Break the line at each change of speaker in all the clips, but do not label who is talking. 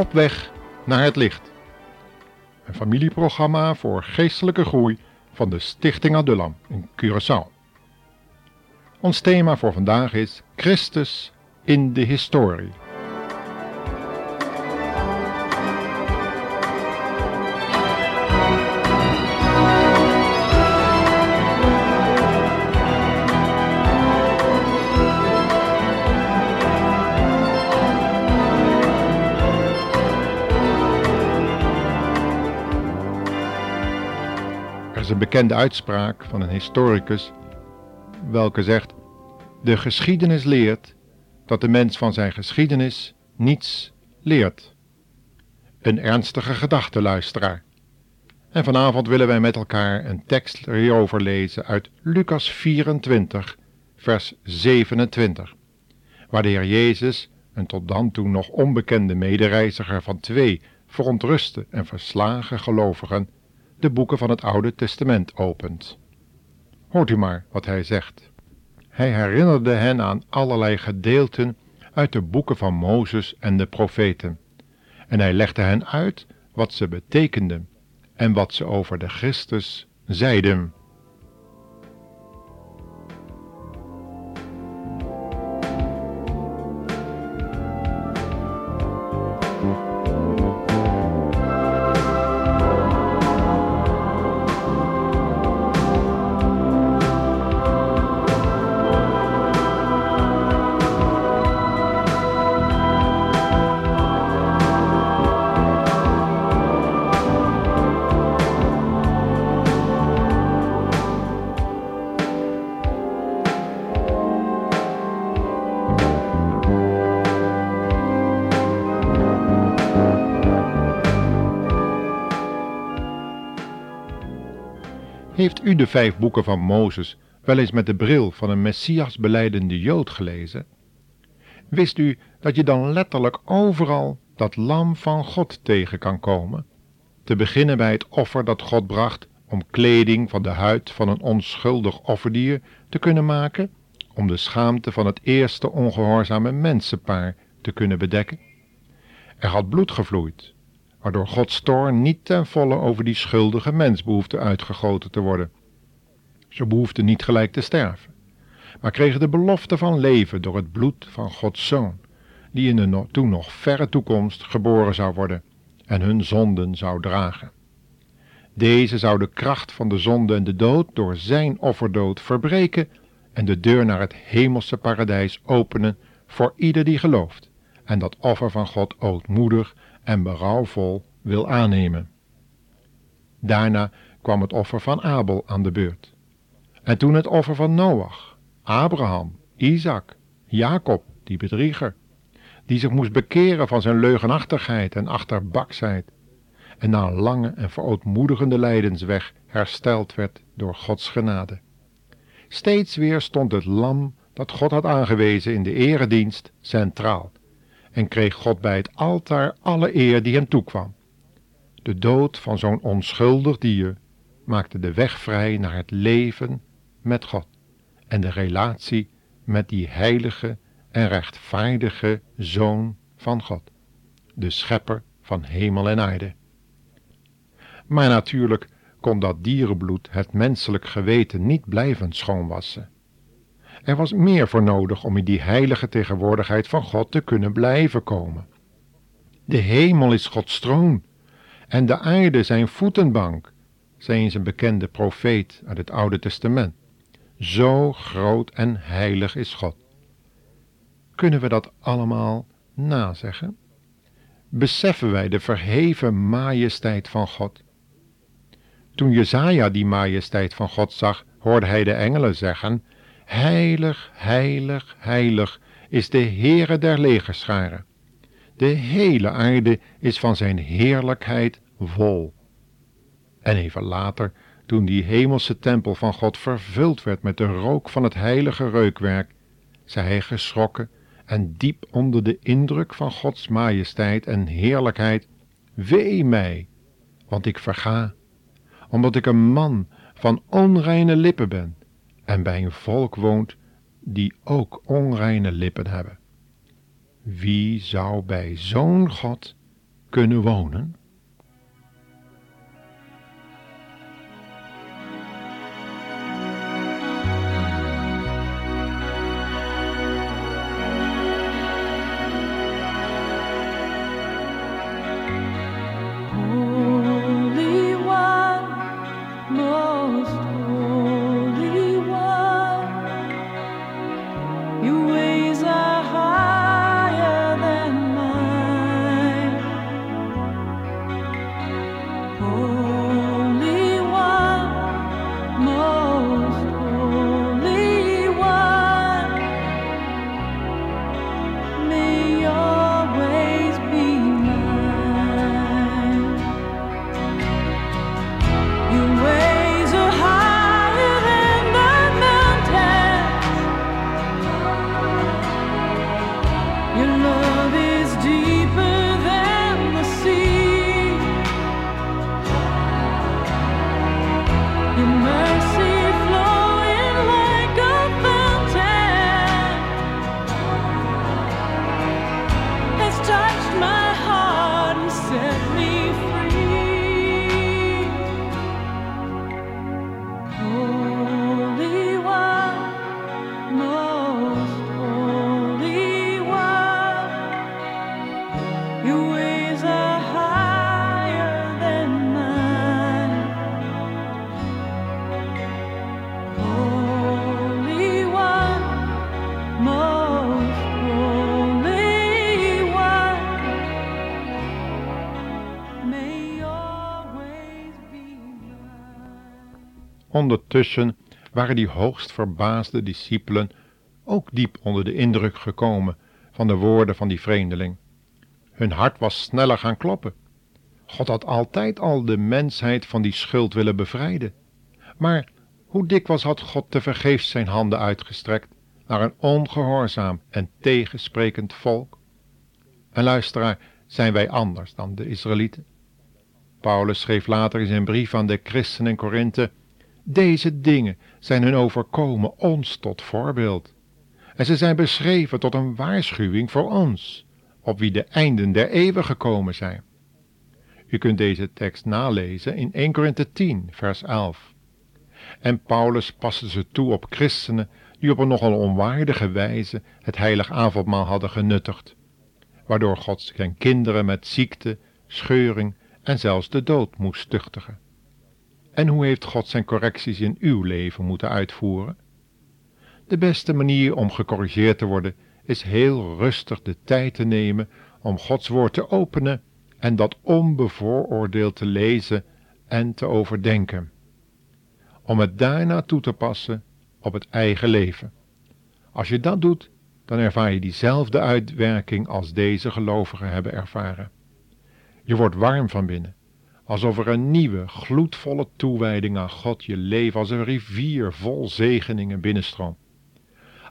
Op weg naar het licht. Een familieprogramma voor geestelijke groei van de Stichting Adullam in Curaçao. Ons thema voor vandaag is Christus in de historie. Bekende uitspraak van een historicus, welke zegt: De geschiedenis leert dat de mens van zijn geschiedenis niets leert. Een ernstige gedachte, luisteraar. En vanavond willen wij met elkaar een tekst hierover lezen uit Lucas 24, vers 27, waar de Heer Jezus, een tot dan toe nog onbekende medereiziger van twee verontruste en verslagen gelovigen, de boeken van het Oude Testament opent. Hoort u maar wat hij zegt. Hij herinnerde hen aan allerlei gedeelten uit de boeken van Mozes en de profeten, en hij legde hen uit wat ze betekenden en wat ze over de Christus zeiden. Heeft u de vijf boeken van Mozes wel eens met de bril van een Messias beleidende Jood gelezen? Wist u dat je dan letterlijk overal dat lam van God tegen kan komen? Te beginnen bij het offer dat God bracht om kleding van de huid van een onschuldig offerdier te kunnen maken, om de schaamte van het eerste ongehoorzame mensenpaar te kunnen bedekken. Er had bloed gevloeid, waardoor Gods toorn niet ten volle over die schuldige mens behoefde uitgegoten te worden. Ze behoefden niet gelijk te sterven, maar kregen de belofte van leven door het bloed van Gods Zoon, die in de toen nog verre toekomst geboren zou worden en hun zonden zou dragen. Deze zou de kracht van de zonde en de dood door zijn offerdood verbreken en de deur naar het hemelse paradijs openen voor ieder die gelooft en dat offer van God ootmoedig en berouwvol wil aannemen. Daarna kwam het offer van Abel aan de beurt. En toen het offer van Noach, Abraham, Isaac, Jacob, die bedrieger, die zich moest bekeren van zijn leugenachtigheid en achterbaksheid, en na een lange en verootmoedigende lijdensweg hersteld werd door Gods genade. Steeds weer stond het lam dat God had aangewezen in de eredienst centraal en kreeg God bij het altaar alle eer die hem toekwam. De dood van zo'n onschuldig dier maakte de weg vrij naar het leven met God en de relatie met die heilige en rechtvaardige Zoon van God, de Schepper van hemel en aarde. Maar natuurlijk kon dat dierenbloed het menselijk geweten niet blijven schoonwassen. Er was meer voor nodig om in die heilige tegenwoordigheid van God te kunnen blijven komen. De hemel is Gods troon en de aarde zijn voetenbank, zei eens een bekende profeet uit het Oude Testament. Zo groot en heilig is God. Kunnen we dat allemaal nazeggen? Beseffen wij de verheven majesteit van God? Toen Jezaja die majesteit van God zag, hoorde hij de engelen zeggen: Heilig, heilig, heilig is de Heere der legerscharen. De hele aarde is van zijn heerlijkheid vol. En even later, toen die hemelse tempel van God vervuld werd met de rook van het heilige reukwerk, zei hij geschrokken en diep onder de indruk van Gods majesteit en heerlijkheid, wee mij, want ik verga, omdat ik een man van onreine lippen ben en bij een volk woont die ook onreine lippen hebben. Wie zou bij zo'n God kunnen wonen? Ondertussen waren die hoogst verbaasde discipelen ook diep onder de indruk gekomen van de woorden van die vreemdeling. Hun hart was sneller gaan kloppen. God had altijd al de mensheid van die schuld willen bevrijden. Maar hoe dikwijls had God tevergeefs zijn handen uitgestrekt naar een ongehoorzaam en tegensprekend volk? En luisteraar, zijn wij anders dan de Israëlieten? Paulus schreef later in zijn brief aan de christenen in Korinthe: Deze dingen zijn hun overkomen ons tot voorbeeld. En ze zijn beschreven tot een waarschuwing voor ons, op wie de einden der eeuwen gekomen zijn. U kunt deze tekst nalezen in 1 Korinthe 10, vers 11. En Paulus paste ze toe op christenen die op een nogal onwaardige wijze het heilig avondmaal hadden genuttigd, waardoor God zijn kinderen met ziekte, scheuring en zelfs de dood moest tuchtigen. En hoe heeft God zijn correcties in uw leven moeten uitvoeren? De beste manier om gecorrigeerd te worden is heel rustig de tijd te nemen om Gods woord te openen en dat onbevooroordeeld te lezen en te overdenken. Om het daarna toe te passen op het eigen leven. Als je dat doet, dan ervaar je diezelfde uitwerking als deze gelovigen hebben ervaren. Je wordt warm van binnen, alsof er een nieuwe, gloedvolle toewijding aan God je leven als een rivier vol zegeningen binnenstroomt.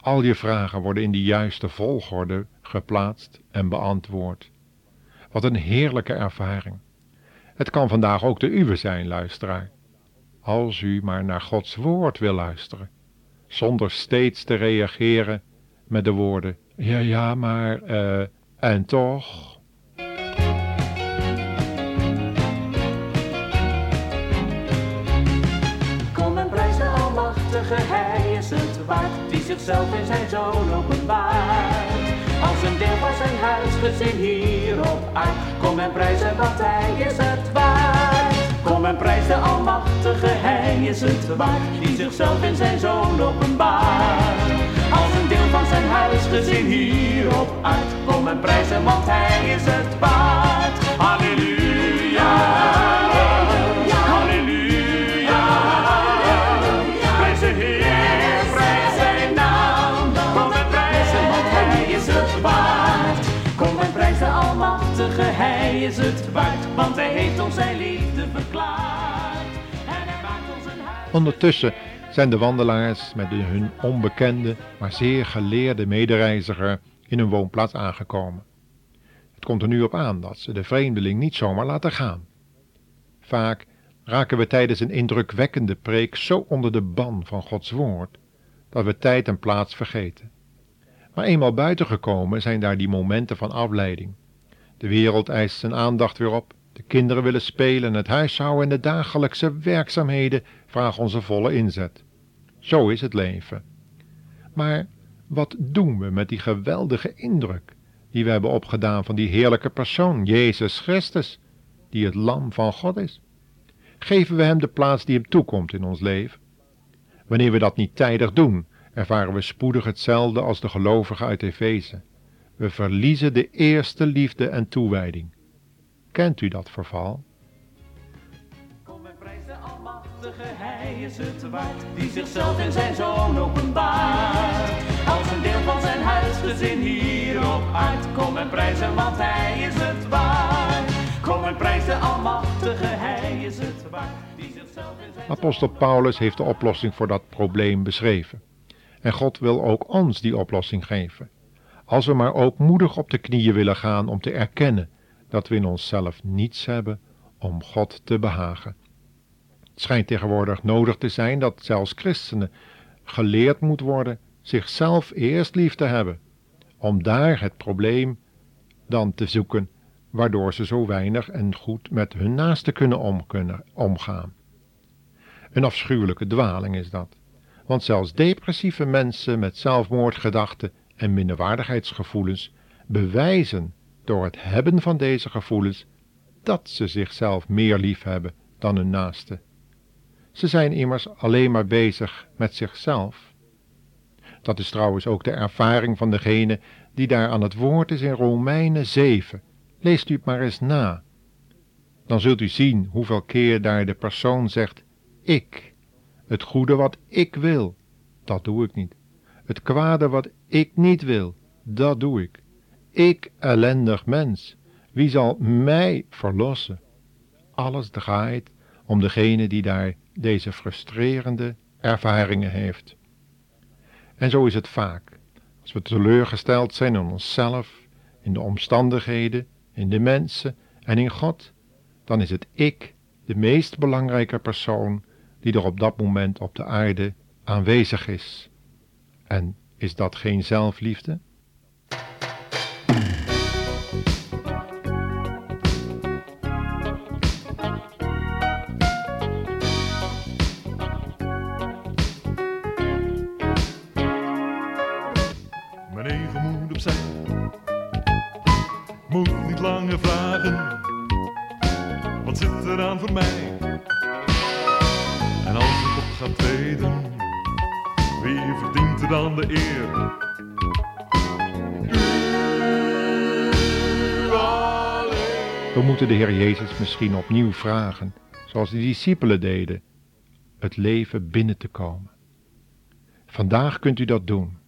Al je vragen worden in de juiste volgorde geplaatst en beantwoord. Wat een heerlijke ervaring. Het kan vandaag ook de uwe zijn, luisteraar. Als u maar naar Gods woord wil luisteren, zonder steeds te reageren met de woorden: ja, ja, maar, eh, en toch.
Zichzelf in zijn zoon openbaart. Als een deel van zijn huisgezin hier op aard, kom en prijs hem, want Hij is het waard. Kom en prijs de Almachtige, Hij is het waard, die zichzelf in zijn zoon openbaart. Als een deel van zijn huisgezin hier op aard, kom en prijs hem, want Hij is het waard. Hij is het waard. Want Hij heeft ons zijn liefde verklaard. En Hij maakt ons een huis.
Ondertussen zijn de wandelaars met hun onbekende, maar zeer geleerde medereiziger in hun woonplaats aangekomen. Het komt er nu op aan dat ze de vreemdeling niet zomaar laten gaan. Vaak raken we tijdens een indrukwekkende preek zo onder de ban van Gods woord dat we tijd en plaats vergeten. Maar eenmaal buiten gekomen zijn daar die momenten van afleiding, De wereld eist zijn aandacht weer op. De kinderen willen spelen, het huishouden en de dagelijkse werkzaamheden vragen onze volle inzet. Zo is het leven. Maar wat doen we met die geweldige indruk die we hebben opgedaan van die heerlijke persoon, Jezus Christus, die het lam van God is? Geven we hem de plaats die hem toekomt in ons leven? Wanneer we dat niet tijdig doen, ervaren we spoedig hetzelfde als de gelovigen uit Efeze. We verliezen de eerste liefde en toewijding. Kent u dat verval?
Kom en prijs de Almachtige, Hij is het waard, die zichzelf in zijn Zoon openbaart. Als een deel van zijn huisgezin hier op aard, kom en prijs hem, want Hij is het waard. Kom en prijs de Almachtige, Hij is het waard,
Apostel Paulus heeft de oplossing voor dat probleem beschreven. En God wil ook ons die oplossing geven. Als we maar ook moedig op de knieën willen gaan om te erkennen dat we in onszelf niets hebben om God te behagen. Het schijnt tegenwoordig nodig te zijn dat zelfs christenen geleerd moet worden zichzelf eerst lief te hebben, om daar het probleem dan te zoeken, waardoor ze zo weinig en goed met hun naasten kunnen, om, kunnen omgaan. Een afschuwelijke dwaling is dat, want zelfs depressieve mensen met zelfmoordgedachten en minderwaardigheidsgevoelens bewijzen door het hebben van deze gevoelens dat ze zichzelf meer lief hebben dan hun naaste. Ze zijn immers alleen maar bezig met zichzelf. Dat is trouwens ook de ervaring van degene die daar aan het woord is in Romeinen 7. Leest u het maar eens na. Dan zult u zien hoeveel keer daar de persoon zegt: Ik, het goede wat ik wil, dat doe ik niet. Het kwade wat ik niet wil, dat doe ik. Ik, ellendig mens, wie zal mij verlossen? Alles draait om degene die daar deze frustrerende ervaringen heeft. En zo is het vaak. Als we teleurgesteld zijn in onszelf, in de omstandigheden, in de mensen en in God, dan is het ik de meest belangrijke persoon die er op dat moment op de aarde aanwezig is. En is dat geen zelfliefde? Moeten de Heer Jezus misschien opnieuw vragen, zoals de discipelen deden, het leven binnen te komen. Vandaag kunt u dat doen.